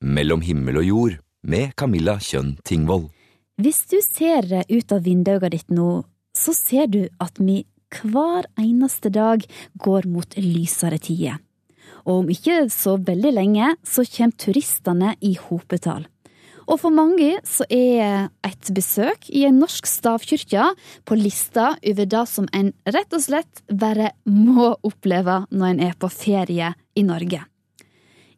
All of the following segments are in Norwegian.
Mellom himmel og jord med Camilla Kjønn Tingvoll. Hvis du ser ut av vinduet ditt nå, så ser du at vi hver eneste dag går mot lysere tider. Og om ikke så veldig lenge, så kommer turistene i hopetall. Og for mange så er et besøk i en norsk stavkirke på lista over det som en rett og slett bare må oppleve når en er på ferie i Norge.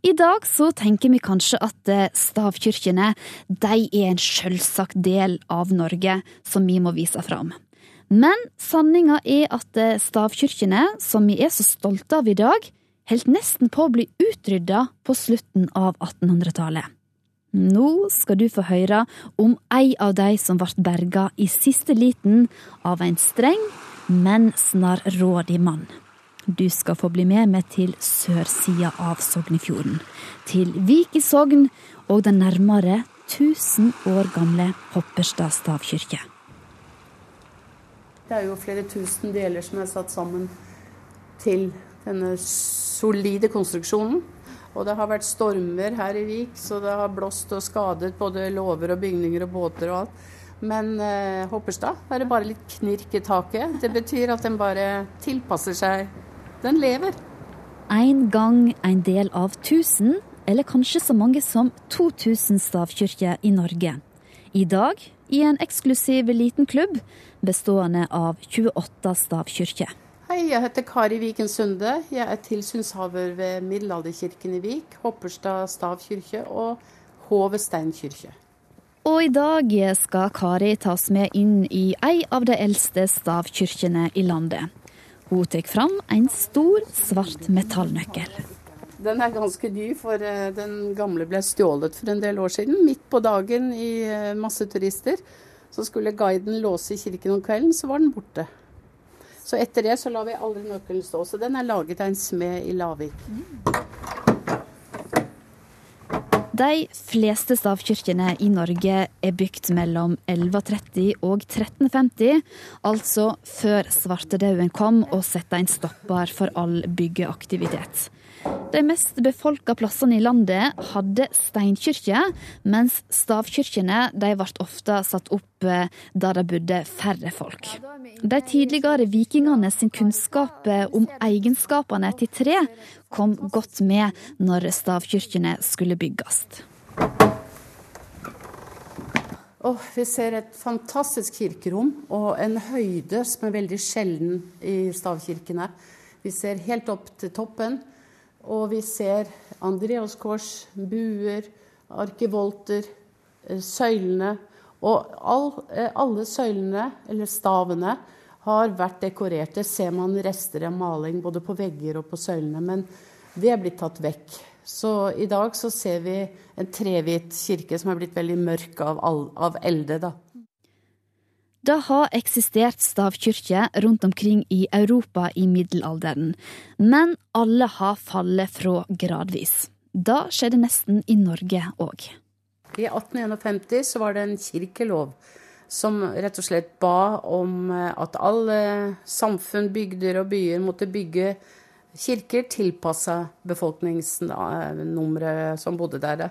I dag så tenker vi kanskje at eh, stavkirkene de er en selvsagt del av Norge som vi må vise fram. Men sanninga er at eh, stavkirkene, som vi er så stolte av i dag, holdt nesten på å bli utrydda på slutten av 1800-tallet. Nå skal du få høre om ei av de som ble berga i siste liten av en streng, men snarrådig mann. Du skal få bli med meg til sørsida av Sognefjorden. Til Vik i Sogn og den nærmere 1000 år gamle Hopperstad stavkirke. Det er jo flere tusen deler som er satt sammen til denne solide konstruksjonen. Og det har vært stormer her i Vik, så det har blåst og skadet både låver og bygninger og båter og alt. Men eh, Hopperstad er det bare litt knirk i taket. Det betyr at den bare tilpasser seg. Den lever. En gang en del av 1000, eller kanskje så mange som 2000 stavkirker i Norge. I dag i en eksklusiv liten klubb bestående av 28 stavkirker. Hei, jeg heter Kari Viken Sunde. Jeg er tilsynshaver ved Middelalderkirken i Vik, Hopperstad stavkirke og Hove steinkirke. Og i dag skal Kari tas med inn i ei av de eldste stavkirkene i landet. Hun tar fram en stor, svart metallnøkkel. Den er ganske ny, for eh, den gamle ble stjålet for en del år siden. Midt på dagen i eh, masse turister. Så skulle guiden låse kirken om kvelden, så var den borte. Så etter det så lar vi aldri nøkkelen stå. Så den er laget av en smed i Lavik. De fleste stavkirkene i Norge er bygd mellom 1130 og 1350, altså før svartedauden kom og satte en stopper for all byggeaktivitet. De mest befolka plassene i landet hadde steinkirke, mens stavkirkene ble ofte satt opp eh, der det bodde færre folk. De tidligere vikingene sin kunnskap eh, om egenskapene til tre kom godt med når stavkirkene skulle bygges. Oh, vi ser et fantastisk kirkerom og en høyde som er veldig sjelden i stavkirkene. Vi ser helt opp til toppen. Og vi ser Andreaskors, buer, arkivolter, eh, søylene. Og all, eh, alle søylene, eller stavene, har vært dekorert. Det ser man rester av maling både på vegger og på søylene. Men det er blitt tatt vekk. Så i dag så ser vi en trehvit kirke som er blitt veldig mørk av, av elde. da. Det har eksistert stavkirker rundt omkring i Europa i middelalderen, men alle har fallet fra gradvis. Det skjedde nesten i Norge òg. I 1851 så var det en kirkelov som rett og slett ba om eh, at alle samfunn, bygder og byer måtte bygge kirker tilpassa befolkningsnummeret som bodde der.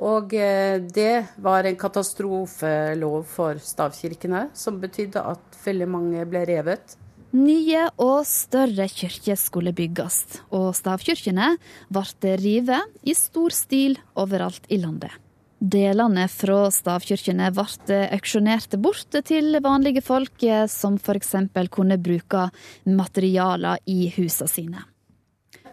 Og eh, det var en katastrofelov for stavkirkene, som betydde at veldig mange ble revet. Nye og større kirker skulle bygges, og stavkirkene ble revet i stor stil overalt i landet. Delene fra stavkirkene ble auksjonert bort til vanlige folk, som f.eks. kunne bruke materialer i husene sine.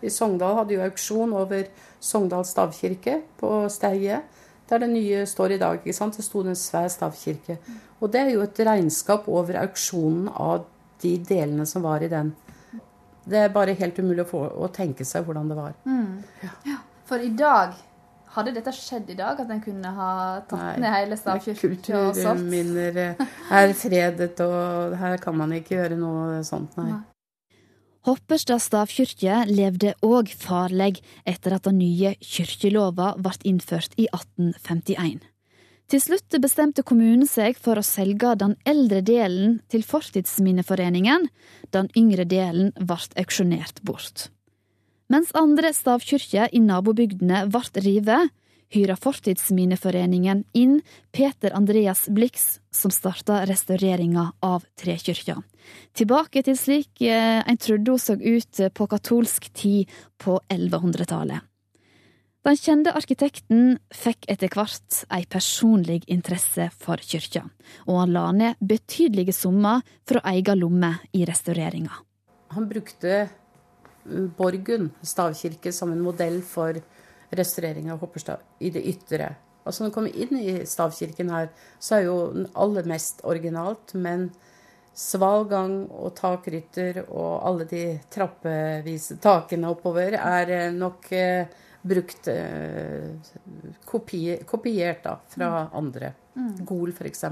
I Sogndal hadde jo auksjon over Sogndal stavkirke på Steie. Der det nye står i dag. ikke sant? Det sto en svær stavkirke. Og det er jo et regnskap over auksjonen av de delene som var i den. Det er bare helt umulig å, få, å tenke seg hvordan det var. Mm. Ja. ja. For i dag hadde dette skjedd i dag? At en kunne ha tatt nei, ned hele stavkirken? Kulturminner er fredet, og her kan man ikke gjøre noe sånt, nei. nei. Hopperstad stavkyrkje levde òg farleg etter at den nye kyrkjelova ble innført i 1851. Til slutt bestemte kommunen seg for å selge den eldre delen til Fortidsminneforeningen. Den yngre delen ble auksjonert bort. Mens andre stavkyrkjer i nabobygdene ble revet, hyra Fortidsminneforeningen inn Peter Andreas Blix, som starta restaureringa av trekyrkja. Tilbake til slik eh, en trodde hun så ut på katolsk tid på 1100-tallet. Den kjente arkitekten fikk etter hvert ei personlig interesse for kyrkja, og han la ned betydelige summer fra egen lomme i restaureringa. Han brukte Borgund stavkirke som en modell for restaurering av Hopperstad i det ytre. Altså Når du kommer inn i stavkirken her, så er jo den aller mest originalt, men sval gang og takrytter og alle de trappevise takene oppover er eh, nok eh, brukt eh, kopier, kopiert da, fra mm. andre. Mm. Gol, f.eks.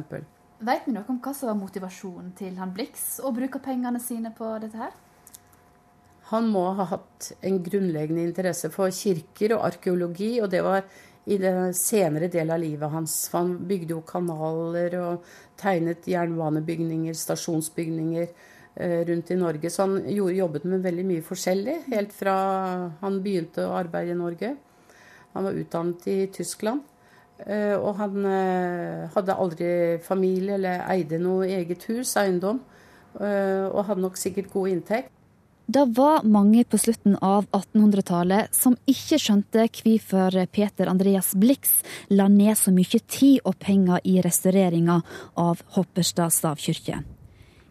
Vet vi noe om hva som var motivasjonen til han Blix å bruke pengene sine på dette her? Han må ha hatt en grunnleggende interesse for kirker og arkeologi, og det var i den senere del av livet hans. Han bygde jo kanaler og tegnet jernbanebygninger, stasjonsbygninger eh, rundt i Norge. Så han jobbet med veldig mye forskjellig helt fra han begynte å arbeide i Norge. Han var utdannet i Tyskland. Eh, og han eh, hadde aldri familie eller eide noe eget hus, eiendom. Og hadde nok sikkert god inntekt. Det var mange på slutten av 1800-tallet som ikke skjønte hvorfor Peter Andreas Blix la ned så mye tid og penger i restaureringa av Hopperstad stavkirke.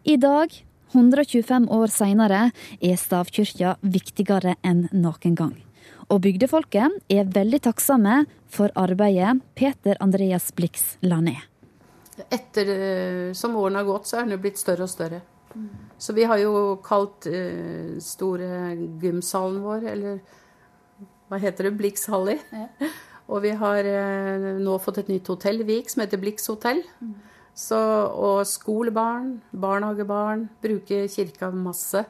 I dag, 125 år seinere, er stavkirka viktigere enn noen gang. Og bygdefolket er veldig takksomme for arbeidet Peter Andreas Blix la ned. Etter eh, som årene har gått, så er den blitt større og større. Så vi har jo kalt uh, store gymsalen vår, eller hva heter det, Blix Halli. Ja. Og vi har uh, nå fått et nytt hotell i Vik som heter Blix hotell. Mm. Så, og skolebarn, barnehagebarn bruker kirka masse.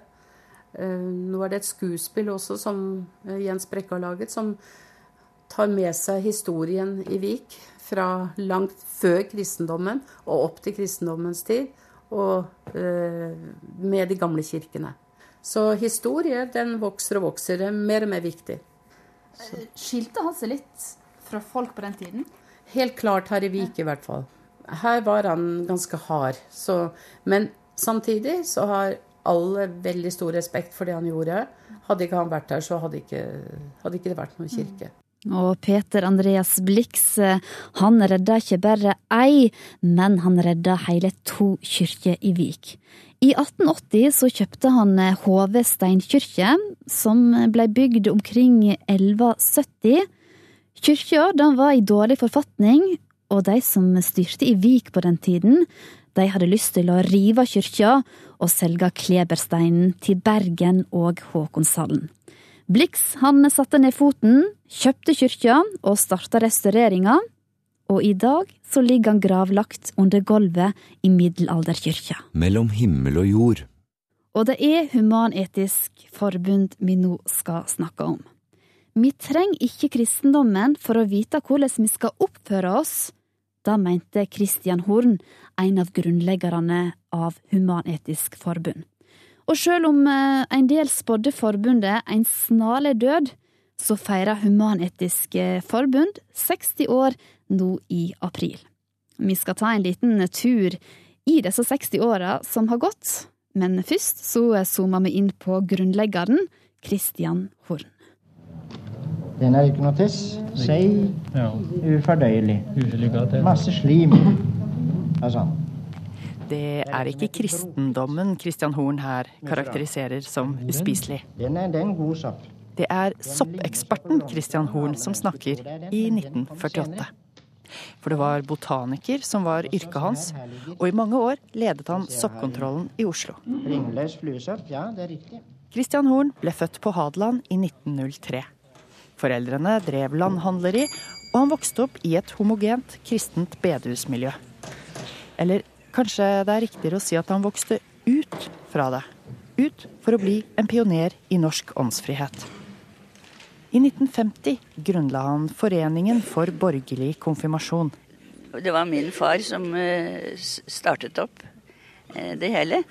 Uh, nå er det et skuespill også som Jens Brekke har laget, som tar med seg historien i Vik fra langt før kristendommen og opp til kristendommens tid og eh, med de gamle kirkene. Så historie den vokser og vokser. Det er mer og mer viktig. Så. Eh, skilte han seg litt fra folk på den tiden? Helt klart her i Vik, i hvert fall. Her var han ganske hard. Så, men samtidig så har alle veldig stor respekt for det han gjorde. Hadde ikke han vært her, så hadde ikke, hadde ikke det vært noen kirke. Og Peter Andreas Blix, eh, han redda ikke bare ei, men han redda hele to kyrkjer i Vik. I 1880 så kjøpte han HV Hove steinkirke, som ble bygd omkring 1170. Kyrkja var i dårlig forfatning, og de som styrte i Vik på den tiden, de hadde lyst til å rive kyrkja og selge klebersteinen til Bergen og Håkonshallen. Blix han satte ned foten, kjøpte kyrkja og starta restaureringa, og i dag så ligger han gravlagt under gulvet i middelalderkyrkja. Mellom himmel og jord. Og det er Human-Etisk Forbund vi nå skal snakke om. Vi trenger ikke kristendommen for å vite hvordan vi skal oppføre oss. Da mente Christian Horn, en av grunnleggerne av Human-Etisk Forbund. Og sjøl om eh, en del spådde forbundet en snarlig død, så feirer Human-Etisk Forbund 60 år nå i april. Vi skal ta en liten tur i disse 60 åra som har gått, men først så zoomer vi inn på grunnleggeren Christian Horn. Den er ikke noe tiss. Seig, ufordøyelig. Masse slim. Altså. Det er ikke kristendommen Christian Horn her karakteriserer som uspiselig. Det er soppeksperten Christian Horn som snakker i 1948. For det var botaniker som var yrket hans, og i mange år ledet han soppkontrollen i Oslo. Christian Horn ble født på Hadeland i 1903. Foreldrene drev landhandleri, og han vokste opp i et homogent kristent bedehusmiljø. Eller Kanskje det er riktigere å si at han vokste ut fra det. Ut for å bli en pioner i norsk åndsfrihet. I 1950 grunnla han Foreningen for borgerlig konfirmasjon. Det var min far som eh, startet opp eh, det hele.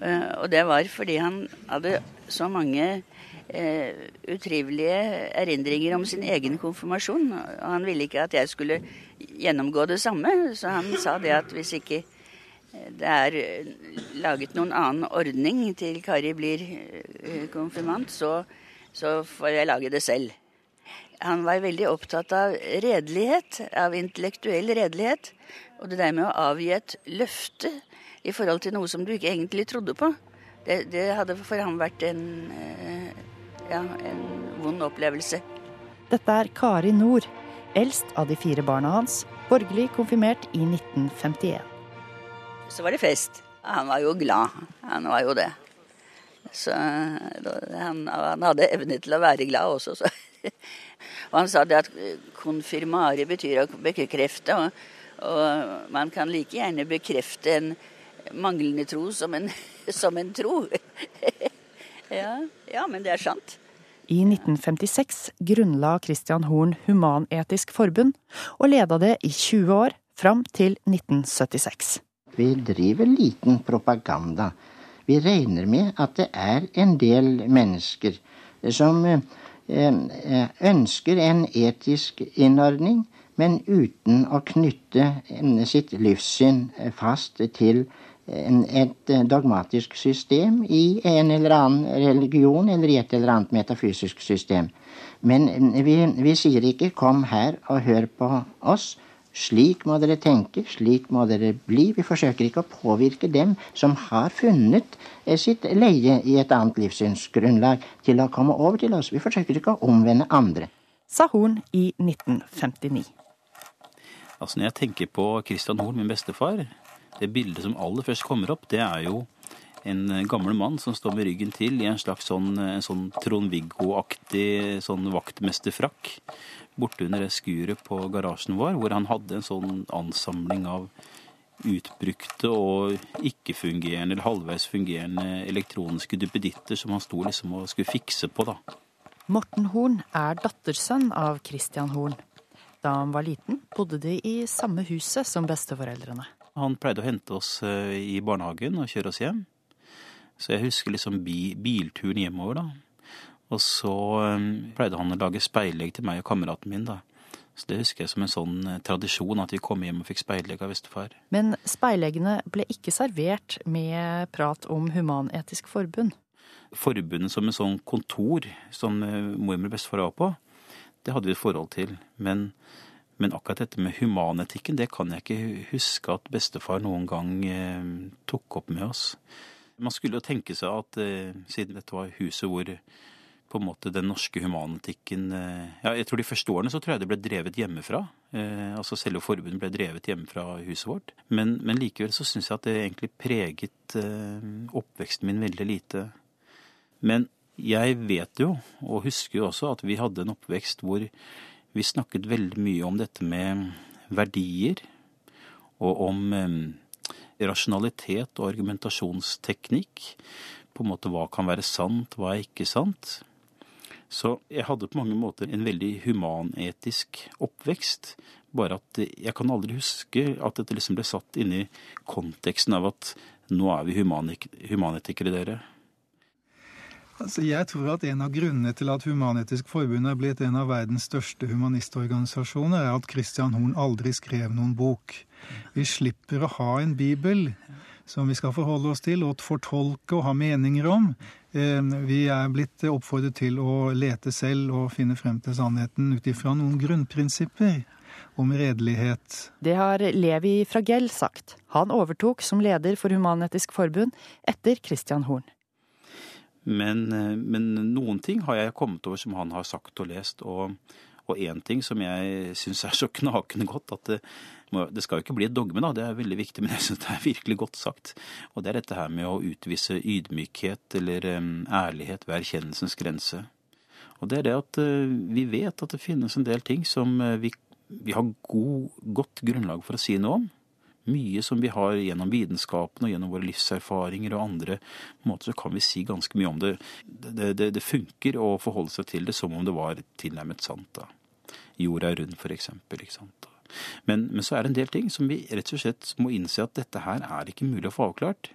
Eh, og det var fordi han hadde så mange utrivelige erindringer om sin egen konfirmasjon. Og han ville ikke at jeg skulle gjennomgå det samme, så han sa det at hvis ikke det er eh, laget noen annen ordning til Kari blir eh, konfirmant, så, så får jeg lage det selv. Han var veldig opptatt av redelighet, av intellektuell redelighet. Og det der med å avgi et løfte i forhold til noe som du ikke egentlig trodde på, det, det hadde for ham vært en, eh, ja, en vond opplevelse. Dette er Kari Nord, eldst av de fire barna hans, borgerlig konfirmert i 1951. Så var det fest. Han var jo glad. Han var jo det. Så han, han hadde evne til å være glad også, så Og han sa det at konfirmare betyr å bekrefte, og, og man kan like gjerne bekrefte en manglende tro som en, som en tro. ja, ja, men det er sant. I 1956 grunnla Christian Horn Human-Etisk Forbund, og leda det i 20 år, fram til 1976. Vi driver liten propaganda. Vi regner med at det er en del mennesker som Eh, ønsker en etisk innordning, men uten å knytte sitt livssyn fast til et dogmatisk system i en eller annen religion eller i et eller annet metafysisk system. Men vi, vi sier ikke 'kom her og hør på oss'. Slik må dere tenke, slik må dere bli. Vi forsøker ikke å påvirke dem som har funnet eh, sitt leie i et annet livssynsgrunnlag, til å komme over til oss. Vi forsøker ikke å omvende andre. Sa Horn i 1959. Altså Når jeg tenker på Christian Horn, min bestefar, det bildet som aller først kommer opp, det er jo en gammel mann som står med ryggen til i en slags sånn, sånn Trond-Viggo-aktig sånn vaktmesterfrakk bortunder det skuret på garasjen vår, hvor han hadde en sånn ansamling av utbrukte og ikke-fungerende eller halvveis fungerende elektroniske duppeditter som han sto liksom og skulle fikse på, da. Morten Horn er dattersønn av Christian Horn. Da han var liten, bodde de i samme huset som besteforeldrene. Han pleide å hente oss eh, i barnehagen og kjøre oss hjem. Så jeg husker liksom bilturen hjemover, da. Og så um, pleide han å lage speilegg til meg og kameraten min, da. Så det husker jeg som en sånn eh, tradisjon, at vi kom hjem og fikk speilegg av bestefar. Men speileggene ble ikke servert med prat om Human-Etisk Forbund? Forbundet som en sånn kontor som eh, mormor og bestefar var på, det hadde vi et forhold til. Men, men, akkurat dette med humanetikken, det kan jeg ikke huske at bestefar noen gang eh, tok opp med oss. Man skulle jo tenke seg at eh, siden dette var huset hvor på en måte den norske humanetikken eh, ja, Jeg tror de første årene så tror jeg det ble drevet hjemmefra. Eh, altså Selve forbundet ble drevet hjemmefra huset vårt. Men, men likevel så syns jeg at det egentlig preget eh, oppveksten min veldig lite. Men jeg vet jo, og husker jo også, at vi hadde en oppvekst hvor vi snakket veldig mye om dette med verdier, og om eh, rasjonalitet og argumentasjonsteknikk. På en måte hva kan være sant, hva er ikke sant. Så jeg hadde på mange måter en veldig humanetisk oppvekst. Bare at jeg kan aldri huske at dette liksom ble satt inn i konteksten av at nå er vi humanetikere, dere. Altså, jeg tror at en av grunnene til at Human-Etisk Forbund er blitt en av verdens største humanistorganisasjoner, er at Christian Horn aldri skrev noen bok. Vi slipper å ha en bibel som vi skal forholde oss til og fortolke og ha meninger om. Eh, vi er blitt oppfordret til å lete selv og finne frem til sannheten ut ifra noen grunnprinsipper om redelighet. Det har Levi Fragell sagt. Han overtok som leder for Human-Etisk Forbund etter Christian Horn. Men, eh, men, noen ting har jeg kommet over som han har sagt og lest. Og, og én ting som jeg syns er så knakende godt, at det, det skal jo ikke bli et dogme, da, det er veldig viktig, men jeg syns det er virkelig godt sagt. Og det er dette her med å utvise ydmykhet eller um, ærlighet ved erkjennelsens grense. Og det er det at uh, vi vet at det finnes en del ting som uh, vi, vi, har god, godt grunnlag for å si noe om. Mye som vi har gjennom vitenskapen og gjennom våre livserfaringer og andre måter, så kan vi si ganske mye om det. Det, det, det funker å forholde seg til det som om det var tilnærmet sant. da. Jorda er rund, for eksempel. ikke sant? Men, men, så er det en del ting som vi rett og slett må innse at dette her er ikke mulig å få avklart.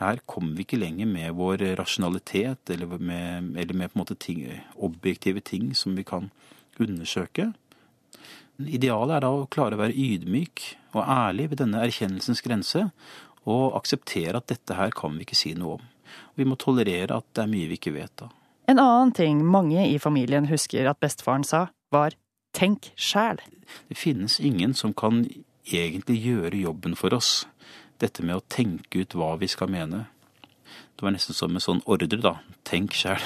Her kommer vi ikke lenger med vår rasjonalitet eller med, eller med ting, objektive ting som vi kan undersøke. Idealet er da å klare å være ydmyk og ærlig ved denne erkjennelsens grense, og akseptere at dette her kan vi ikke si noe om. Vi må tolerere at det er mye vi ikke vet da. En annen ting mange i familien husker at bestefaren sa, var tenk sjæl. Det finnes ingen som kan egentlig gjøre jobben for oss. Dette med å tenke ut hva vi skal mene. Det var nesten som en sånn ordre, da. Tenk sjæl.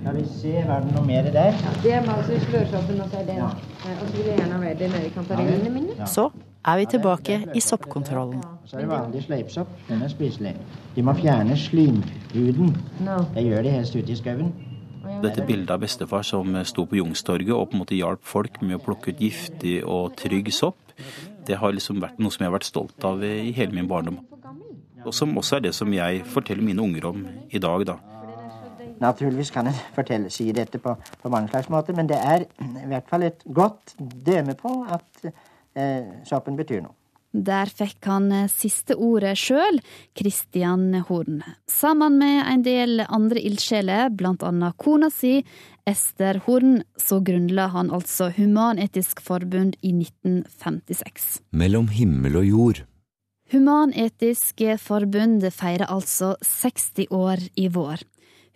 Skal vi se, var det noe mer der? Ja, det er altså slørsoppen, og så er det Ja. Og så vil jeg gjerne ha det nede i kantarinene mine. Så er vi tilbake i soppkontrollen. Så er det vanlig sleipsopp. Den er spiselig. De må fjerne slimhuden. Det gjør de helst ute i skauen. Dette bildet av bestefar som sto på Jungstorget og på en måte hjalp folk med å plukke ut giftig og trygg sopp, det har liksom vært noe som jeg har vært stolt av i hele min barndom. Og som også er det som jeg forteller mine unger om i dag, da. Naturligvis kan jeg fortelle, si dette på, på mange slags måter, men det er i hvert fall et godt døme på at eh, soppen betyr noe. Der fikk han eh, siste ordet sjøl, Christian Horn. Sammen med en del andre ildsjeler, blant annet kona si, Ester Horn, så grunnla han altså Human-Etisk Forbund i 1956. Mellom himmel og jord. Human-Etisk Forbund feirer altså 60 år i vår.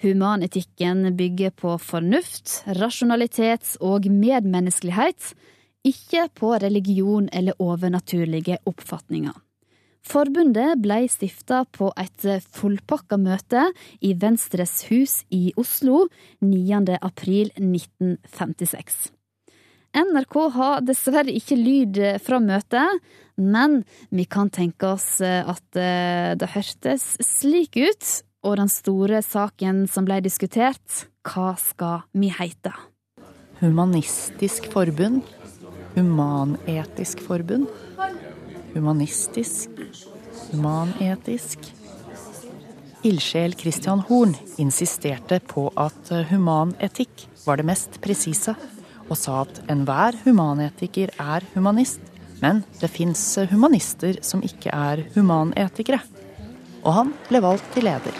Humanetikken bygger på fornuft, rasjonalitet og medmenneskelighet ikke på religion eller overnaturlige oppfatninger. Forbundet ble stifta på et fullpakka møte i Venstres hus i Oslo 9. april 1956. NRK har dessverre ikke lyd fra møtet, men vi kan tenke oss at det hørtes slik ut. Og den store saken som ble diskutert, hva skal vi heite? Humanistisk forbund Humanetisk forbund. Humanistisk. Humanetisk. Ildsjel Christian Horn insisterte på at humanetikk var det mest presise, og sa at enhver humanetiker er humanist, men det fins humanister som ikke er humanetikere. Og han ble valgt til leder.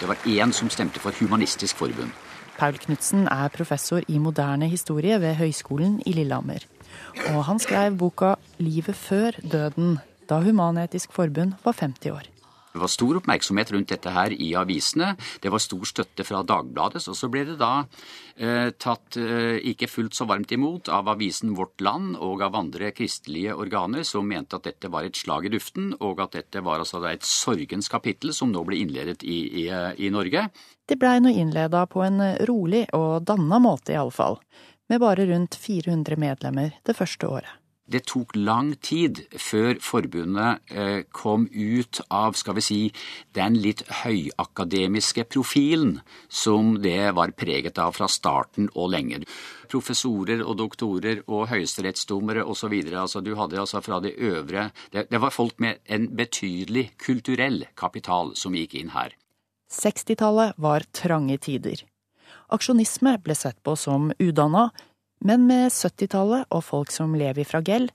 Det var én som stemte for Humanistisk forbund. Paul Knutsen er professor i moderne historie ved Høgskolen i Lillehammer. Og han skrev boka 'Livet før døden', da Human-Etisk Forbund var 50 år. Det var stor oppmerksomhet rundt dette her i avisene. Det var stor støtte fra Dagbladet. Og så ble det da eh, tatt eh, ikke fullt så varmt imot av avisen Vårt Land og av andre kristelige organer som mente at dette var et slag i duften, og at dette var altså et sorgens kapittel som nå ble innledet i, i, i Norge. Det blei nå innleda på en rolig og danna måte, iallfall. Med bare rundt 400 medlemmer det første året. Det tok lang tid før forbundet eh, kom ut av, skal vi si, den litt høyakademiske profilen som det var preget av fra starten og lenger. Professorer og doktorer og høyesterettsdommere osv. Altså, du hadde altså fra det øvre det, det var folk med en betydelig kulturell kapital som gikk inn her. 60-tallet var trange tider. Aksjonisme ble sett på som udanna, men med 70-tallet og folk som lever fra gell,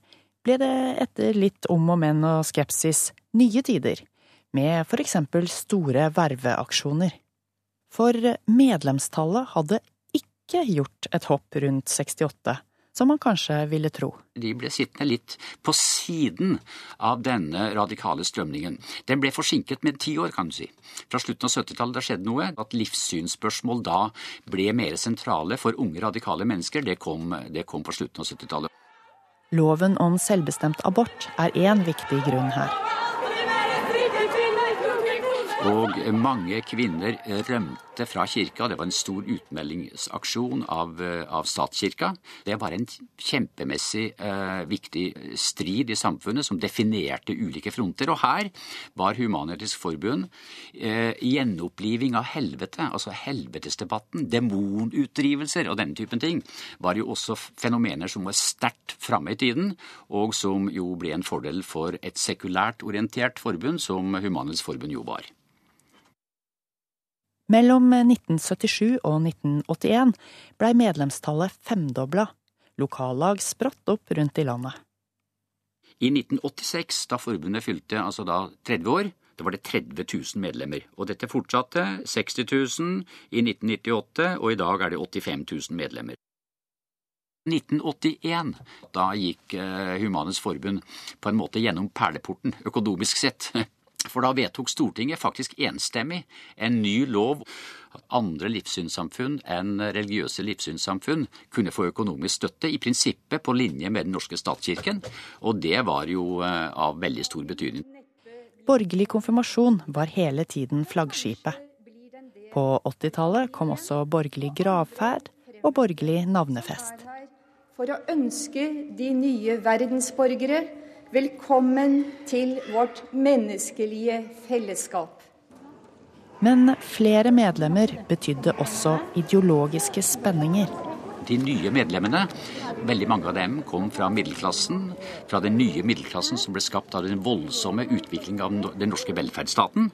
ble det etter litt om og men og skepsis nye tider, med for eksempel store verveaksjoner. For medlemstallet hadde ikke gjort et hopp rundt 68, som man kanskje ville tro. De ble sittende litt på siden av denne radikale strømningen. Den ble forsinket med ti år, kan du si. Fra slutten av 70-tallet det skjedde noe. At livssynsspørsmål da ble mer sentrale for unge radikale mennesker, det kom, det kom på slutten av 70-tallet. Loven om selvbestemt abort er én viktig grunn her. Og mange kvinner rømte fra kirka. Det var en stor utmeldingsaksjon av, av statskirka. Det var en kjempemessig eh, viktig strid i samfunnet som definerte ulike fronter. Og her var Human-Etisk Forbund eh, gjenoppliving av helvete, altså helvetesdebatten, demonutdrivelser og denne typen ting, var jo også fenomener som var sterkt framme i tiden, og som jo ble en fordel for et sekulært orientert forbund, som Human-Etisk Forbund jo var. Mellom 1977 og 1981 blei medlemstallet femdobla. Lokallag spratt opp rundt i landet. I 1986, da forbundet fylte altså da 30 år, Da var det 30 000 medlemmer. Og dette fortsatte. 60 000 i 1998, og i dag er det 85 000 medlemmer. 1981, da gikk eh, Humanes Forbund på en måte gjennom perleporten, økonomisk sett. For da vedtok Stortinget faktisk enstemmig en ny lov at andre livssynssamfunn enn religiøse livssynssamfunn kunne få økonomisk støtte, i prinsippet på linje med den norske statskirken, og det var jo eh, av veldig stor betydning. Borgerlig konfirmasjon var hele tiden flaggskipet. På 80-tallet kom også borgerlig gravferd og borgerlig navnefest. For å ønske de nye verdensborgere velkommen til vårt menneskelige fellesskap. Men flere medlemmer betydde også ideologiske spenninger. De nye medlemmene, veldig mange av dem kom fra middelklassen. Fra den nye middelklassen som ble skapt av den voldsomme utviklingen av den norske velferdsstaten.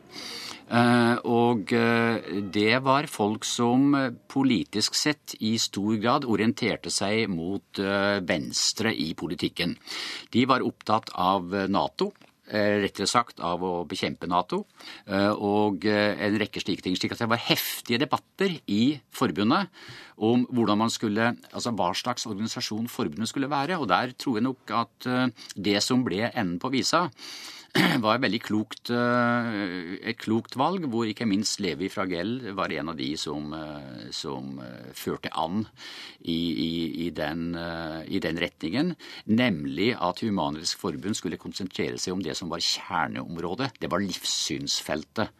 Eh, og eh, det var folk som eh, politisk sett i stor grad orienterte seg mot venstre i politikken. De var opptatt av Nato. Rettere sagt av å bekjempe Nato og en rekke slike ting. slik at det var heftige debatter i forbundet om skulle, altså hva slags organisasjon forbundet skulle være. Og der tror jeg nok at det som ble enden på visa, var veldig klokt, eh, et klokt valg, hvor ikke minst Levi Fragell var en av de som, eh, som eh, førte an i, i, i, den, i, den, retningen. Nemlig at Human-Etisk Forbund skulle konsentrere seg om det som var kjerneområdet. Det var livssynsfeltet.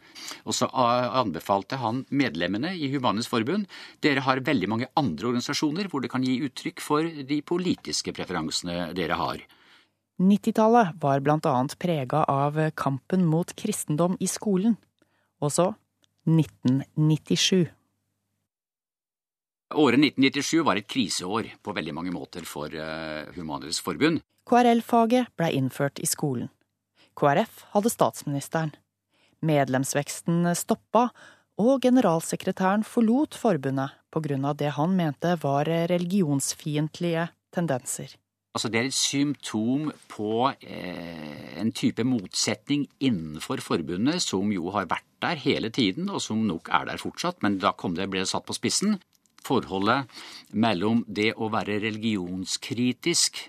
Og så anbefalte han medlemmene i Human-Etisk Forbund dere har veldig mange andre organisasjoner hvor det kan gi uttrykk for de politiske preferansene dere har. 90-tallet var blant annet prega av kampen mot kristendom i skolen. Og så 1997. Året 1997 var et kriseår på veldig mange måter for uh, Human-Etisk Forbund. KRL-faget ble innført i skolen. KrF hadde statsministeren. Medlemsveksten stoppa, og generalsekretæren forlot forbundet på grunn av det han mente var religionsfiendtlige tendenser. Altså Det er et symptom på eh, en type motsetning innenfor forbundet som jo har vært der hele tiden, og som nok er der fortsatt, men da kom det, ble det satt på spissen. Forholdet mellom det å være religionskritisk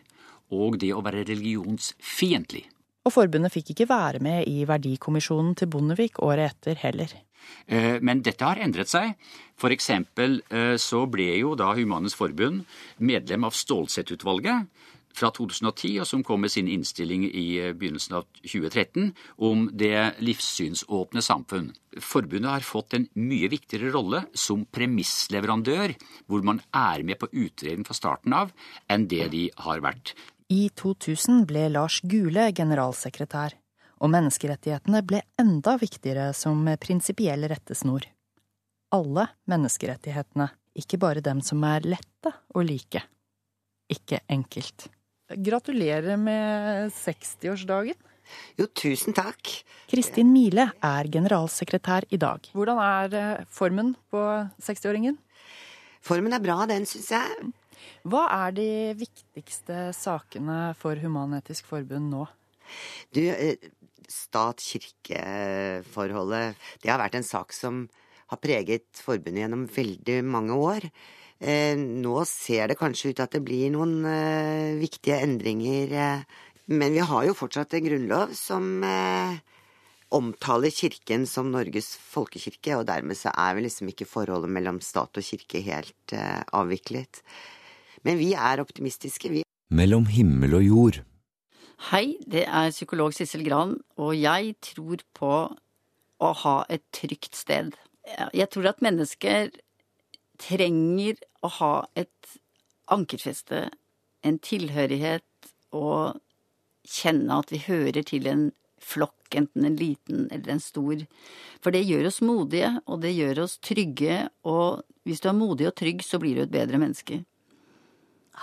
og det å være religionsfiendtlig. Og forbundet fikk ikke være med i verdikommisjonen til Bondevik året etter heller. Eh, men dette har endret seg. For eksempel eh, så ble jo da Humanes Forbund medlem av Stålsett-utvalget, fra 2010, og som kom med sin innstilling i eh, begynnelsen av 2013 om det livssynsåpne samfunn. Forbundet har fått en mye viktigere rolle som premissleverandør, hvor man er med på utredning fra starten av, enn det de har vært. I 2000 ble Lars Gule generalsekretær, og menneskerettighetene ble enda viktigere som prinsipiell rettesnor. Alle menneskerettighetene, ikke bare dem som er lette å like. Ikke enkelt. Gratulerer med 60-årsdagen. Jo, tusen takk. Kristin Mile er generalsekretær i dag. Hvordan er eh, formen på 60-åringen? Formen er bra, den syns jeg. Hva er de viktigste sakene for Human-Etisk Forbund nå? Du, eh, stat-kirke-forholdet, det har vært en sak som har preget forbundet gjennom veldig mange år. Eh, nå ser det kanskje ut til at det blir noen eh, viktige endringer, eh, men vi har jo fortsatt en grunnlov som omtaler Kirken som Norges folkekirke, og dermed så er vel liksom ikke forholdet mellom stat og kirke helt avviklet. Men vi er optimistiske, vi. Mellom himmel og jord. Hei, det er psykolog Sissel Gran, og jeg tror på å ha et trygt sted. Jeg tror at mennesker trenger å ha et ankerfeste, en tilhørighet, og kjenne at vi hører til en flokk, enten en liten eller en stor. For det gjør oss modige, og det gjør oss trygge, og hvis du er modig og trygg, så blir du et bedre menneske.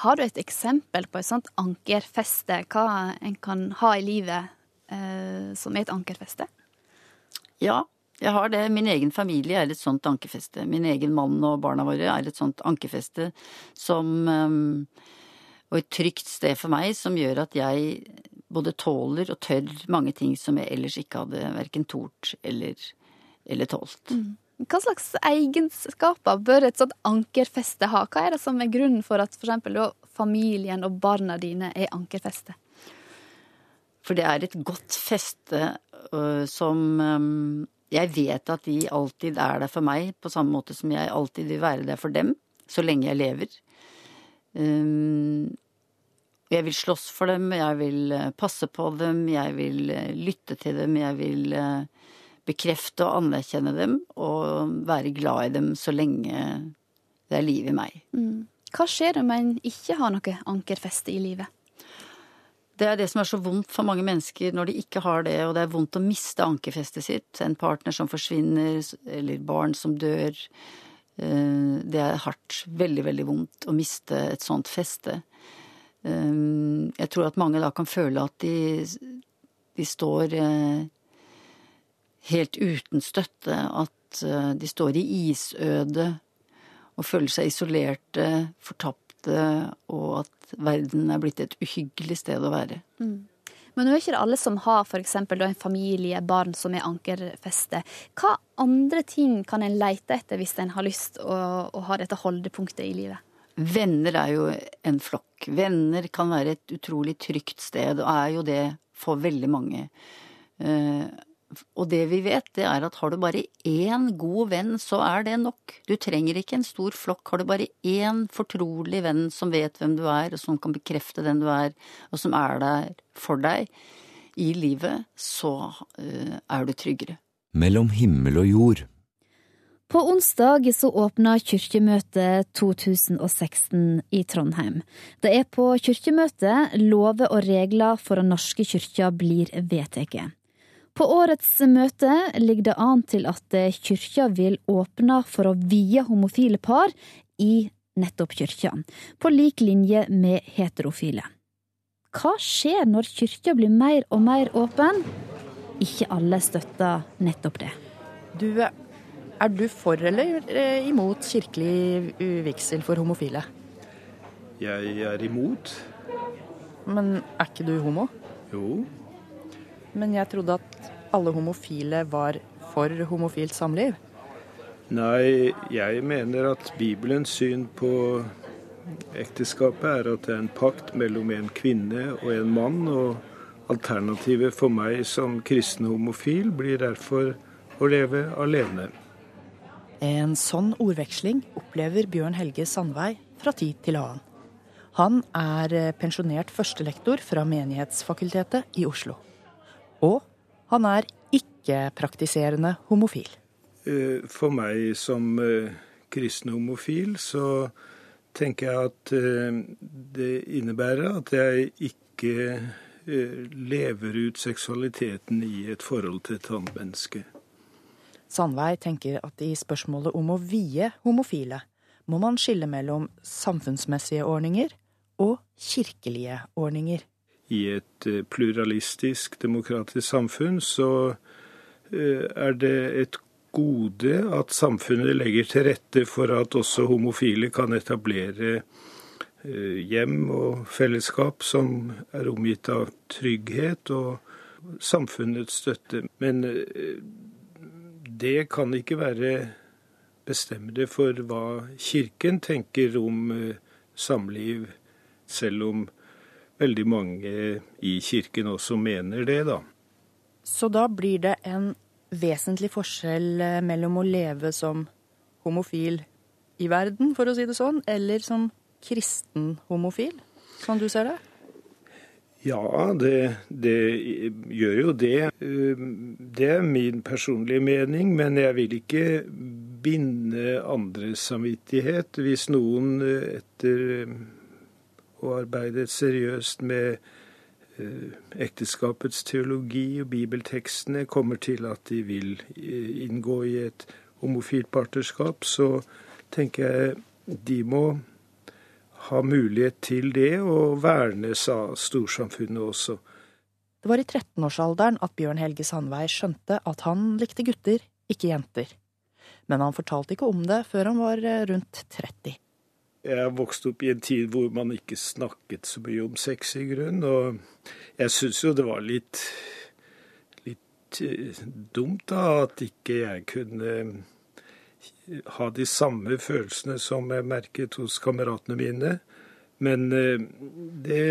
Har du et eksempel på et sånt ankerfeste, hva en kan ha i livet eh, som er et ankerfeste? Ja, jeg har det. Min egen familie er et sånt ankerfeste. Min egen mann og barna våre er et sånt ankerfeste som um, Og et trygt sted for meg som gjør at jeg både tåler og tør mange ting som jeg ellers ikke hadde verken tort eller, eller tålt. Mm. Hva slags egenskaper bør et sånt ankerfeste ha? Hva er det som er grunnen for at f.eks. familien og barna dine er ankerfeste? For det er et godt feste uh, som um, Jeg vet at de alltid er der for meg, på samme måte som jeg alltid vil være der for dem, så lenge jeg lever. Um, jeg vil slåss for dem, jeg vil passe på dem, jeg vil lytte til dem, jeg vil uh, bekrefte og anerkjenne dem og være glad i dem så lenge det er liv i meg. Mm. Hva skjer om en ikke har noe ankerfeste i livet? Det er det som er så vondt for mange mennesker når de ikke har det, og det er vondt å miste ankerfestet sitt. En partner som forsvinner, eller barn som dør. Eh, det er hardt. Veldig, veldig vondt å miste et sånt feste. Eh, jeg tror at mange da kan føle at de, de står eh, helt uten støtte, at de står i isøde og føler seg isolerte, fortapte, og at verden er blitt et uhyggelig sted å være. Mm. Men nå er ikke det alle som har f.eks. en familie, barn som er ankerfeste. Hva andre ting kan en lete etter hvis en har lyst å, å ha dette holdepunktet i livet? Venner er jo en flokk. Venner kan være et utrolig trygt sted, og er jo det for veldig mange. Eh, og det vi vet, det er at har du bare én god venn, så er det nok. Du trenger ikke en stor flokk. Har du bare én fortrolig venn som vet hvem du er, og som kan bekrefte den du er, og som er der for deg i livet, så uh, er du tryggere. Mellom himmel og jord. På onsdag så åpna Kirkemøtet 2016 i Trondheim. Det er på kirkemøtet lover og regler for Den norske kyrkja blir vedtatt. På årets møte ligger det an til at kyrkja vil åpne for å vie homofile par i nettopp kyrkja, på lik linje med heterofile. Hva skjer når kyrkja blir mer og mer åpen? Ikke alle støtter nettopp det. Du, er du for eller eh, imot kirkelig uvigsel for homofile? Jeg er imot. Men er ikke du homo? Jo. Men jeg trodde at alle homofile var for homofilt samliv? Nei, jeg mener at Bibelens syn på ekteskapet er at det er en pakt mellom en kvinne og en mann. Og alternativet for meg som kristen homofil blir derfor å leve alene. En sånn ordveksling opplever Bjørn Helge Sandvei fra tid til annen. Han er pensjonert førstelektor fra Menighetsfakultetet i Oslo. Og han er ikke-praktiserende homofil. Eh, for meg som eh, kristen homofil, så tenker jeg at eh, det innebærer at jeg ikke lever ut seksualiteten i et forhold til et annet menneske. Sandveig tenker at i spørsmålet om å vie homofile må man skille mellom samfunnsmessige ordninger og kirkelige ordninger i et eh, pluralistisk, demokratisk samfunn, så eh, er det et gode at samfunnet legger til rette for at også homofile kan etablere eh, hjem og fellesskap som er omgitt av trygghet og samfunnets støtte. Men det kan ikke være bestemmende for hva Kirken tenker om samliv, selv om veldig mange i kirken også mener det, da. Så da blir det en vesentlig forskjell eh, mellom å leve som homofil i verden, for å si det sånn, eller som kristen homofil, sånn du ser det? Ja, det, det, gjør jo det. Eh, det er min personlige mening, men jeg vil ikke binde andres samvittighet. Hvis noen eh, etter og arbeidet seriøst med eh, ekteskapets teologi og bibeltekstene, kommer til at de vil eh, inngå i et homofilt partnerskap, så tenker jeg de må ha mulighet til det, og vernes av storsamfunnet også. Det var i 13-årsalderen at Bjørn Helge Sandvei skjønte at han likte gutter, ikke jenter. Men han fortalte ikke om det før han var eh, rundt 30. jeg vokste opp i en tid hvor man ikke snakket så mye om sex i grunn. Og jeg syns jo det var litt, litt eh, dumt da at ikke jeg kunne ha de samme følelsene som jeg merket hos kameratene mine. Men eh, det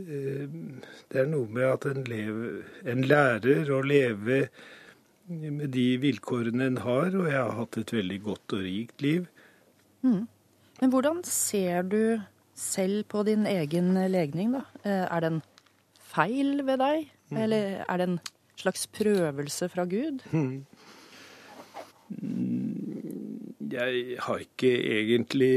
det er noe med at en, lever, en lærer å leve med de vilkårene en har, og jeg har hatt et veldig godt og rikt liv. Mm. Men hvordan ser du selv på din egen legning, da? Eh, er det en feil ved deg, mm. eller er det en slags prøvelse fra Gud? Mm. Jeg har ikke egentlig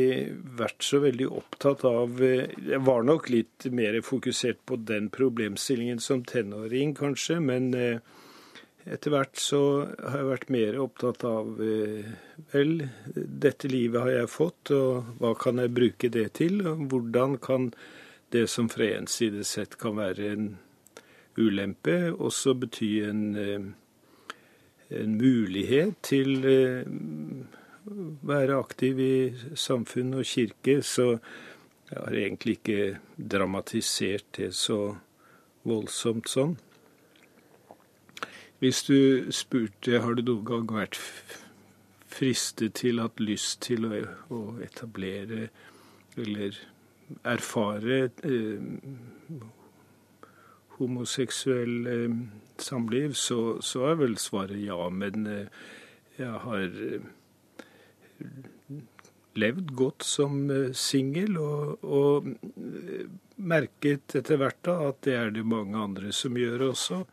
vært så veldig opptatt av Jeg var nok litt mer fokusert på den problemstillingen som tenåring, kanskje, men eh, etter hvert så har jeg vært mer opptatt av eh, Vel, dette livet har jeg fått, og hva kan jeg bruke det til? Og hvordan kan det som fra én side sett kan være en ulempe, også bety en, eh, en mulighet til å eh, være aktiv i samfunn og kirke? Så jeg har egentlig ikke dramatisert det så voldsomt sånn. Hvis du spurte har du noen gang vært fristet til, hatt lyst til å, å etablere eller erfare eh, homoseksuell eh, samliv, så, så, er vel svaret ja. Men eh, jeg har eh, levd godt som eh, singel, og, og eh, merket etter hvert da at det er det mange andre som gjør også.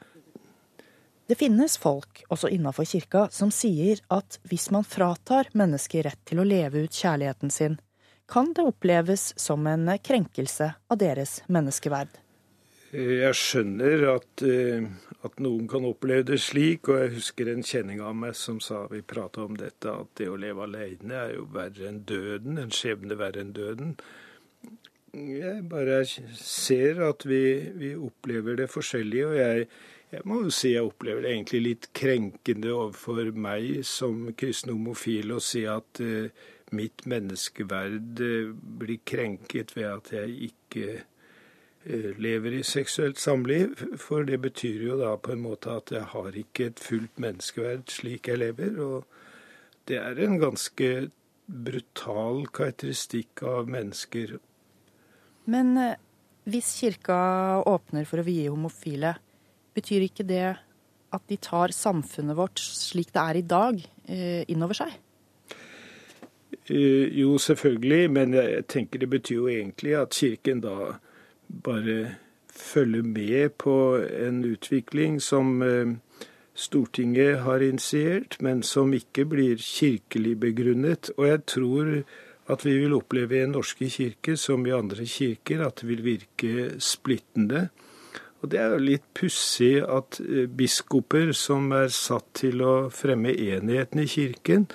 Det finnes folk, også innafor kirka, som sier at hvis man fratar mennesker rett til å leve ut kjærligheten sin, kan det oppleves som en krenkelse av deres menneskeverd. Jeg skjønner at, eh, at, noen kan oppleve det slik, og jeg husker en kjenning av meg som sa vi prata om dette, at det å leve alene er jo verre enn døden, en skjebne verre enn døden. Jeg bare ser at vi, vi opplever det forskjellig, og jeg, jeg må jo si jeg opplever det egentlig litt krenkende overfor meg som kristen homofil å si at uh, mitt menneskeverd uh, blir krenket ved at jeg ikke uh, lever i seksuelt samliv. For det betyr jo da på en måte at jeg har ikke et fullt menneskeverd slik jeg lever. Og det er en ganske brutal karakteristikk av mennesker. Men hvis kirka åpner for å vie homofile, betyr ikke det at de tar samfunnet vårt slik det er i dag, eh, innover seg? Eh, jo, selvfølgelig, men jeg tenker det betyr jo egentlig at Kirken da bare følger med på en utvikling som eh, Stortinget har initiert, men som ikke blir kirkelig begrunnet. Og jeg tror at vi vil oppleve i Den norske kirke, som i andre kirker, at det vil virke splittende. Og Det er jo litt pussig at eh, biskoper som er satt til å fremme enheten i kirken,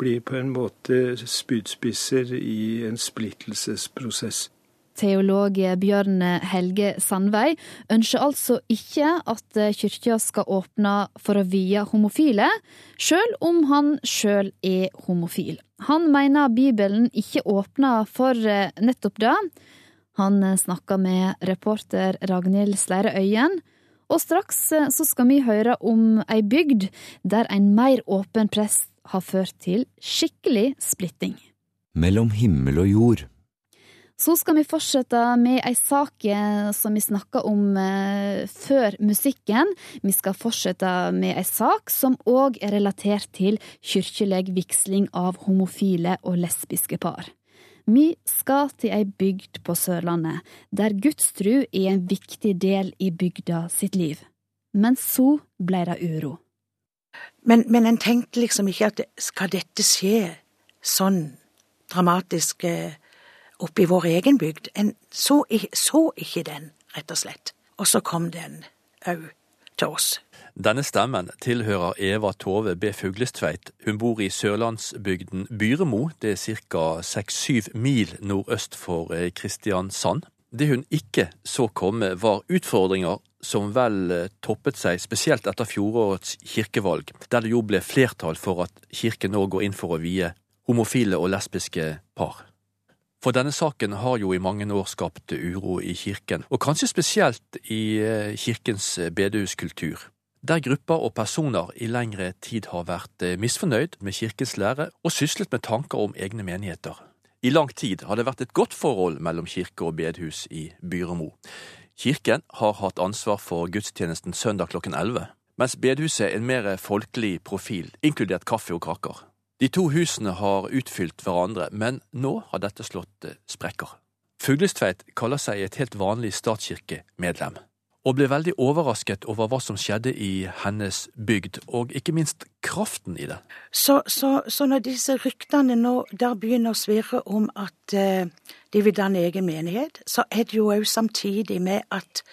blir på en måte spydspisser i en splittelsesprosess. Teolog Bjørn Helge Sandvei ønsker altså ikke at kyrkja skal åpne for å vie homofile, sjøl om han sjøl er homofil. Han mener Bibelen ikke åpner for eh, nettopp det. Han eh, snakka med reporter Ragnhild Sleire Øyen, og straks eh, så skal vi høre om ei bygd der en mer åpen prest har ført til skikkelig splitting. Mellom himmel og jord. Så skal vi fortsette med ei sak eh, som vi snakka om før musikken. Vi skal fortsette med ei sak som òg er relatert til kirkelig vigsling av homofile og lesbiske par. Vi skal til ei bygd på Sørlandet, der gudstru er en viktig del i bygda sitt liv. Men så ble det uro. Men, men en tenkte liksom ikke at skal dette skje sånn dramatisk oppi oppe i vår egen bygd? En så, så ikke den, rett og slett. Og så kom den òg til oss. Denne stemmen tilhører Eva Tove B. Fuglestveit. Hun bor i sørlandsbygden Byremo. Det er ca. seks-syv mil nordøst for eh, Kristiansand. Det hun ikke så komme, var utfordringer som vel eh, toppet seg, spesielt etter fjorårets kirkevalg, der det jo ble flertall for at kirken nå går inn for å vie homofile og lesbiske par. For denne saken har jo i mange år skapt uro i kirken, og kanskje spesielt i eh, kirkens bedehuskultur, der grupper og personer i lengre tid har vært eh, misfornøyd med kirkens lære og syslet med tanker om egne menigheter. I lang tid har det vært et godt forhold mellom kirke og bedhus i Byremo. Kirken har hatt ansvar for gudstjenesten søndag klokken 11, mens bedhuset er en mer folkelig profil, inkludert kaffe og kaker. De to husene har utfylt hverandre, men nå har dette slått eh, sprekker. Fuglestveit kaller seg et helt vanlig statskirkemedlem, og ble veldig overrasket over hva som skjedde i hennes bygd, og ikke minst kraften i det. Så, så, så når disse ryktene nå der begynner å svirre om at eh, de vil danne egen menighet, så er det jo òg samtidig med at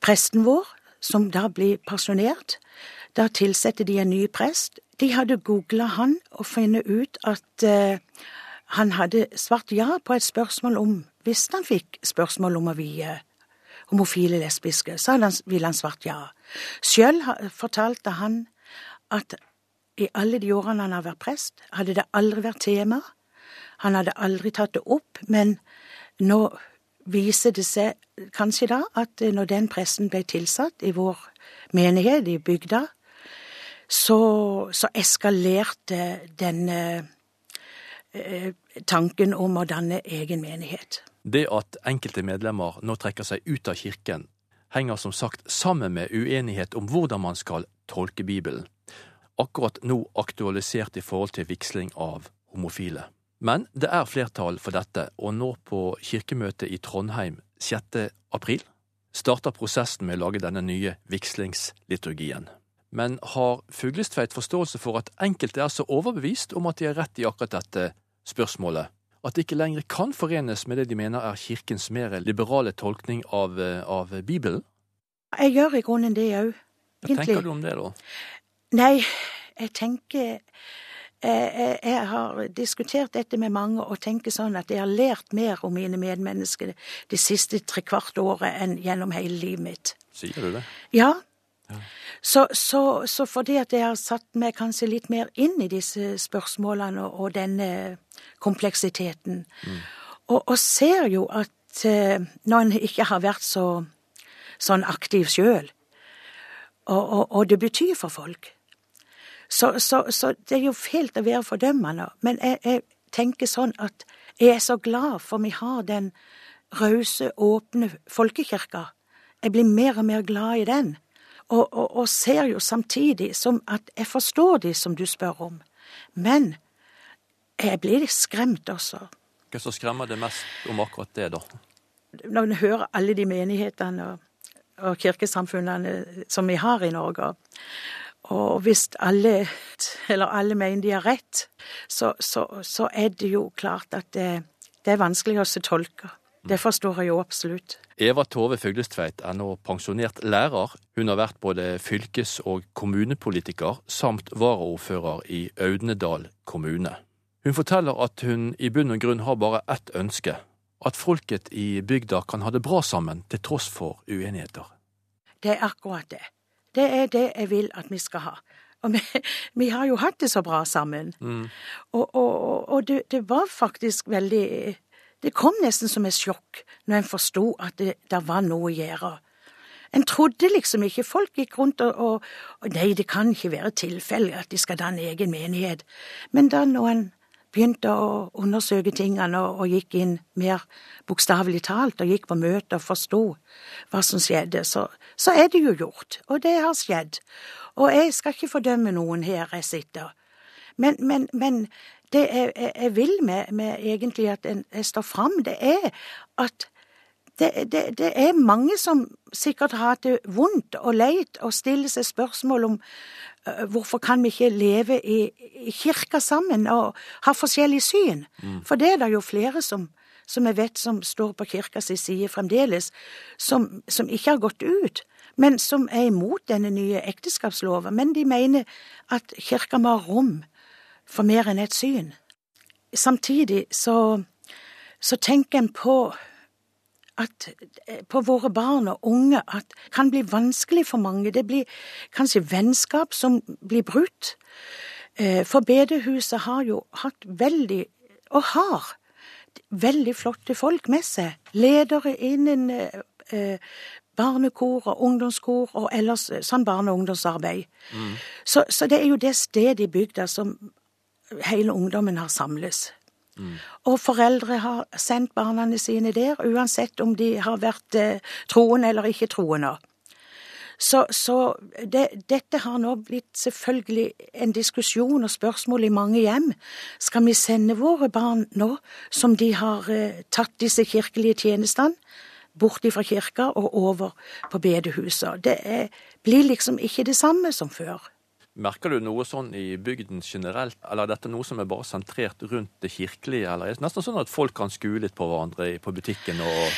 presten vår, som da blir pensjonert, da tilsetter de en ny prest, de hadde googla han og funnet ut at eh, han hadde svart ja på et spørsmål om Hvis han fikk spørsmål om å vie homofile lesbiske, så ville han svart ja. Sjøl fortalte han at i alle de årene han har vært prest, hadde det aldri vært tema. Han hadde aldri tatt det opp, men nå viser det seg kanskje da at når den presten ble tilsatt i vår menighet i bygda, så, så eskalerte denne eh, tanken om å danne egen menighet. Det at enkelte medlemmer nå trekker seg ut av kirken, henger som sagt sammen med uenighet om hvordan man skal tolke Bibelen, akkurat nå aktualisert i forhold til vigsling av homofile. Men det er flertall for dette, og nå på kirkemøtet i Trondheim 6. april starter prosessen med å lage denne nye vigslingsliturgien men har Fuglestveit forståelse for at enkelte er så overbevist om at de har rett i akkurat dette spørsmålet, at det ikke lenger kan forenes med det de mener er kirkens mer liberale tolkning av, av Bibelen? Jeg gjør i grunnen det òg, egentlig. Hva tenker du om det, da? Nei, jeg tenker jeg, jeg, har diskutert dette med mange og tenker sånn at jeg har lært mer om mine medmennesker det siste trekvart året enn gjennom hele livet mitt. Sier du det? Ja, så, så, så, fordi at jeg har satt meg kanskje litt mer inn i disse spørsmålene og, og denne kompleksiteten, mm. og, og, ser jo at eh, når en ikke har vært så sånn aktiv sjøl, og, og, det betyr for folk, så, så, det er jo fælt å være fordømmende, men jeg, jeg tenker sånn at jeg er så glad for vi har den rause, åpne folkekirka. Jeg blir mer og mer glad i den. Og, og, og, ser jo samtidig som at jeg forstår de som du spør om. Men jeg blir litt skremt også. Hva som skremmer det mest om akkurat det, da? Når en hører alle de menighetene og, og kirkesamfunnene som vi har i Norge. Og hvis alle, eller alle mener de har rett, så, så, så er det jo klart at det, det er vanskelig å tolke. Det forstår jeg jo absolutt. Eva Tove Fuglestveit er nå pensjonert lærer. Hun har vært både fylkes- og kommunepolitiker samt varaordfører i Audnedal kommune. Hun forteller at hun i bunn og grunn har bare ett ønske. At folket i bygda kan ha det bra sammen til tross for uenigheter. Det er akkurat det. Det er det jeg vil at vi skal ha. Og vi, vi har jo hatt det så bra sammen. Mm. Og, og, og det, det, var faktisk veldig det kom nesten som et sjokk når en forsto at det der var noe å gjøre. En trodde liksom ikke folk gikk rundt og, og, Nei, det kan ikke være tilfelle at de skal danne egen menighet. Men da når en begynte å undersøke tingene og, og gikk inn mer bokstavelig talt, og gikk på møter og forsto hva som skjedde, så, så er det jo gjort. Og det har skjedd. Og jeg skal ikke fordømme noen her jeg sitter. Men, men, men det jeg, jeg vil med, med, egentlig at jeg står fram, det er at det, det, det, er mange som sikkert har hatt det vondt og leit og stiller seg spørsmål om uh, hvorfor kan vi ikke leve i, i kirka sammen og ha forskjellig syn? Mm. For det er det jo flere som, som jeg vet som står på kirkas side fremdeles, som, som, ikke har gått ut, men som er imot denne nye ekteskapsloven. Men de mener at kirka må ha rom for mer enn et syn. Samtidig så, så tenker en på at på våre barn og unge at det kan bli vanskelig for mange. Det blir kanskje vennskap som blir brutt. Eh, for bedehuset har jo hatt veldig, og har, veldig flotte folk med seg. Ledere innen eh, barnekor og ungdomskor og ellers sånn barne- og ungdomsarbeid. Mm. Så, så, det er jo det stedet i bygda som hele ungdommen har samles. Mm. Og foreldre har sendt barna sine der, uansett om de har vært eh, troende eller ikke troende. Så, så det, dette har nå blitt selvfølgelig en diskusjon og spørsmål i mange hjem. Skal vi sende våre barn nå, som de har eh, tatt disse kirkelige tjenestene, bort fra kirka og over på bedehuset? Det er, blir liksom ikke det samme som før. Merker du noe sånn i bygden generelt, eller er dette noe som er bare sentrert rundt det kirkelige, eller er det nesten sånn at folk kan skue litt på hverandre på butikken og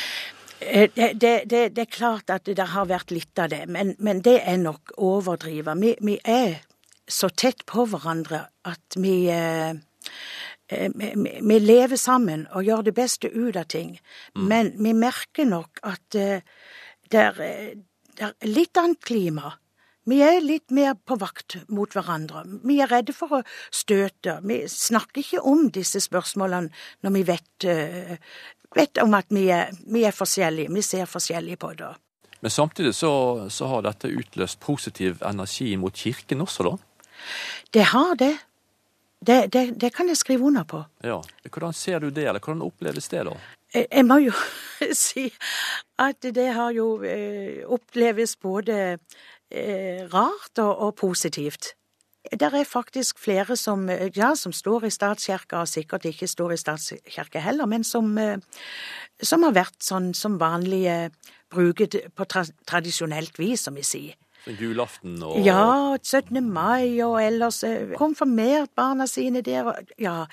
Eh, det, det, det, det, er klart at det har vært litt av det, men, men det er nok overdrivet. Vi, vi, er så tett på hverandre at vi, eh, eh vi, lever sammen og gjør det beste ut av ting. Mm. Men vi merker nok at eh, det er, er litt annet klima. Vi er litt mer på vakt mot hverandre. Vi er redde for å støte. Vi snakker ikke om disse spørsmålene når vi vet uh, vet om at vi er, vi er forskjellige. Vi ser forskjellige på det. Men samtidig så, så, har dette utløst positiv energi mot kirken også, da? Det har det. Det, det. det, kan jeg skrive under på. Ja. Hvordan ser du det, eller hvordan oppleves det, da? Jeg, må jo si at det har jo eh, oppleves både eh, rart og, og positivt. Det er faktisk flere som, ja, som står i statskirka, og sikkert ikke står i statskirke heller, men som, eh, som har vært sånn som vanlige bruket på tra tradisjonelt vis, som vi sier. Julaften og Ja, 17. mai og ellers eh, konfirmert barna sine der, ja.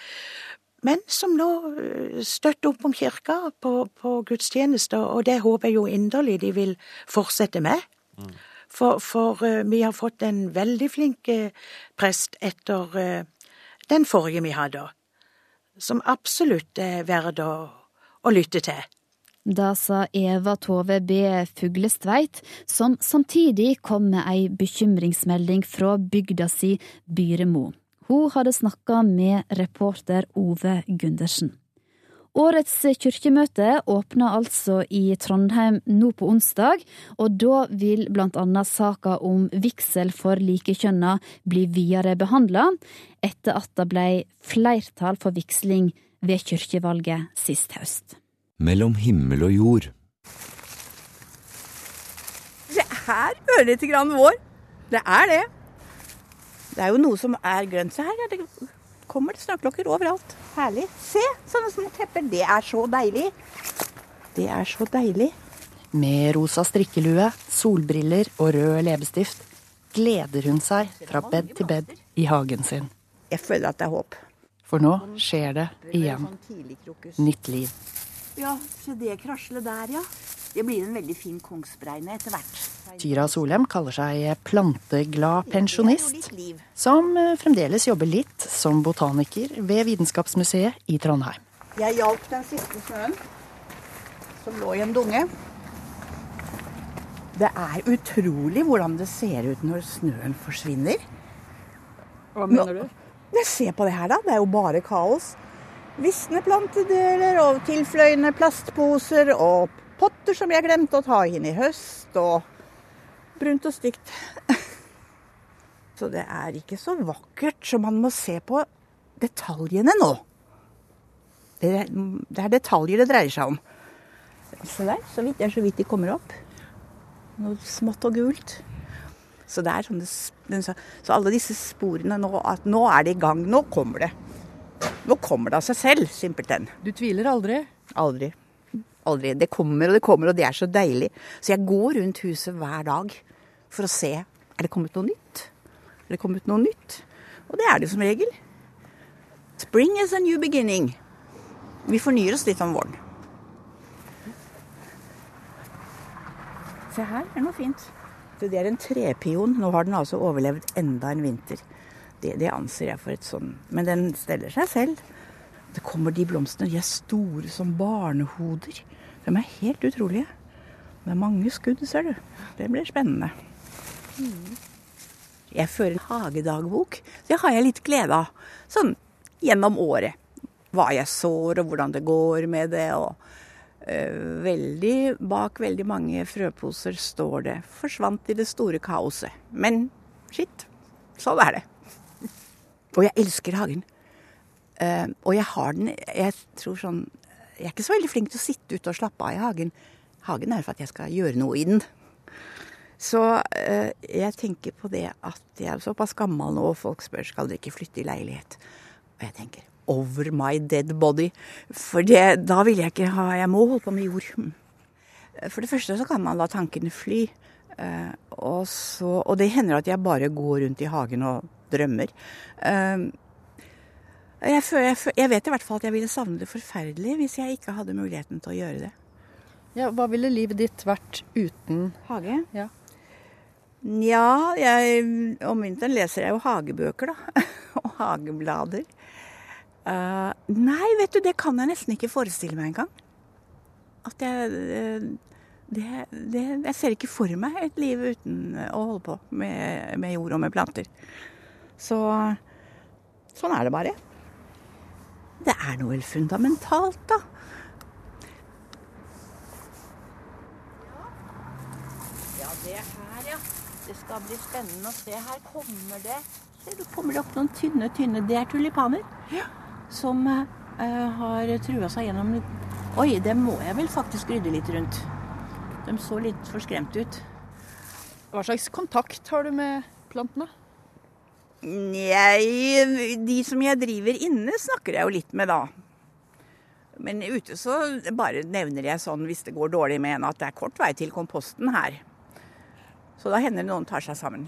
Men som nå eh, støtter opp om kirka på, på gudstjenester, og det håper jeg jo inderlig de vil fortsette med. Mm. For, for uh, vi har fått en veldig flink uh, prest etter uh, den forrige vi hadde, som absolutt er verd å, å lytte til. Da sa Eva Tove B. Fuglestveit, som samtidig kom med ei bekymringsmelding fra bygda si Byremo. Hun hadde snakka med reporter Ove Gundersen. Årets kirkemøte åpner altså i Trondheim nå på onsdag, og da vil annet saka om vigsel for likekjønna bli videre behandla, etter at det ble flertall for vigsling ved kirkevalget sist høst. Mellom himmel og jord. Det er ørlite grann vår. Det er det. Det er jo noe som er grønt. Se her, det kommer det snøklokker overalt. Herlig. Se, sånne små tepper. Det er så deilig. Det er så deilig. Med rosa strikkelue, solbriller og rød leppestift gleder hun seg fra bed til bed i hagen sin. Jeg føler at det er håp. For nå skjer det igjen. Nytt liv. Ja, se det kraslet der, ja. Det blir en veldig fin kongsbregne etter hvert. Tyra Solheim kaller seg planteglad pensjonist, som eh, fremdeles jobber litt som botaniker ved Vitenskapsmuseet i Trondheim. Jeg hjalp den siste snøen, som lå i en dunge. Det er utrolig hvordan det ser ut når snøen forsvinner. Hva mener du? Se på det her, da. Det er jo bare kaos. Visne plantedeler og tilfløyende plastposer og potter som jeg glemte å ta inn i høst, og brunt og stygt. Så det er ikke så vakkert, så man må se på detaljene nå. Det er, det er detaljer det dreier seg om. Se der, så vidt, det er så vidt de kommer opp. Noe smått og gult. Så, det er sånne, så alle disse sporene nå, at nå er det i gang. Nå kommer det. Nå kommer det av seg selv, simpelthen. Du tviler aldri? Aldri. Aldri. Det kommer og det kommer, og det er så deilig. Så jeg går rundt huset hver dag for å se er det kommet noe nytt. Er det kommet noe nytt? Og det er det som regel. Spring is a new beginning. Vi fornyer oss litt om våren. Se her, er noe fint. Det er en trepion. Nå har den altså overlevd enda en vinter. Det, det anser jeg for et sånn Men den steller seg selv. Det kommer de blomstene. De er store som barnehoder. De er helt utrolige. Det er mange skudd, ser du. Det blir spennende. Mm. Jeg fører en hagedagbok. Det har jeg litt glede av. Sånn gjennom året. Hva jeg sår, og hvordan det går med det. og uh, veldig, Bak veldig mange frøposer står det 'forsvant i det store kaoset'. Men skitt, sånn er det. Og jeg elsker hagen. Uh, og jeg har den Jeg tror sånn Jeg er ikke så veldig flink til å sitte ute og slappe av i hagen. Hagen er for at jeg skal gjøre noe i den. Så uh, jeg tenker på det at jeg er såpass gammel nå, og folk spør skal dere ikke flytte i leilighet. Og jeg tenker over my dead body. For det, da vil jeg ikke ha Jeg må holde på med jord. For det første så kan man la tankene fly. Uh, og, så, og, det hender at jeg bare går rundt i hagen og drømmer. Uh, jeg, jeg, jeg, vet i hvert fall at jeg ville savne det forferdelig hvis jeg ikke hadde muligheten til å gjøre det. Ja, hva ville livet ditt vært uten hage? Ja, ja jeg, om vinteren leser jeg jo hagebøker, da. og hageblader. Uh, nei, vet du, det kan jeg nesten ikke forestille meg engang. At jeg det, det, Jeg ser ikke for meg et liv uten å holde på med, med jord og med planter. Så sånn er det bare. Det er noe helt fundamentalt, da. Ja, det her, ja. Det skal bli spennende å se. Her kommer det Ser du, kommer det opp noen tynne, tynne Det er tulipaner. Ja som uh, har trua seg gjennom Oi, det må jeg vel faktisk rydde litt rundt. De så litt for skremt ut. Hva slags kontakt har du med plantene? Jeg, de som jeg driver inne, snakker jeg jo litt med, da. Men ute så bare nevner jeg sånn hvis det går dårlig med en at det er kort vei til komposten her. Så da hender det noen tar seg sammen.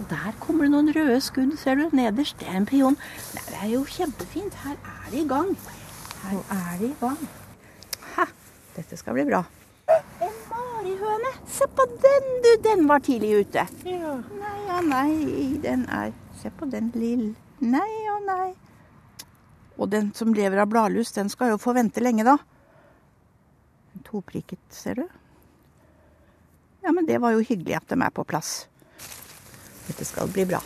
Og der kommer det noen røde skudd, ser du. Nederst. Det er en pion. Det er jo kjempefint. Her er de i gang. Her er de i gang. Ha, dette skal bli bra. En marihøne. Se på den, du. Den var tidlig ute. Ja. Nei og nei, den er Se på den lille Nei og nei. Og den som lever av bladlus, den skal jo få vente lenge, da. Toprikket, ser du. Ja, men det var jo hyggelig at de er på plass. Dette skal bli bra.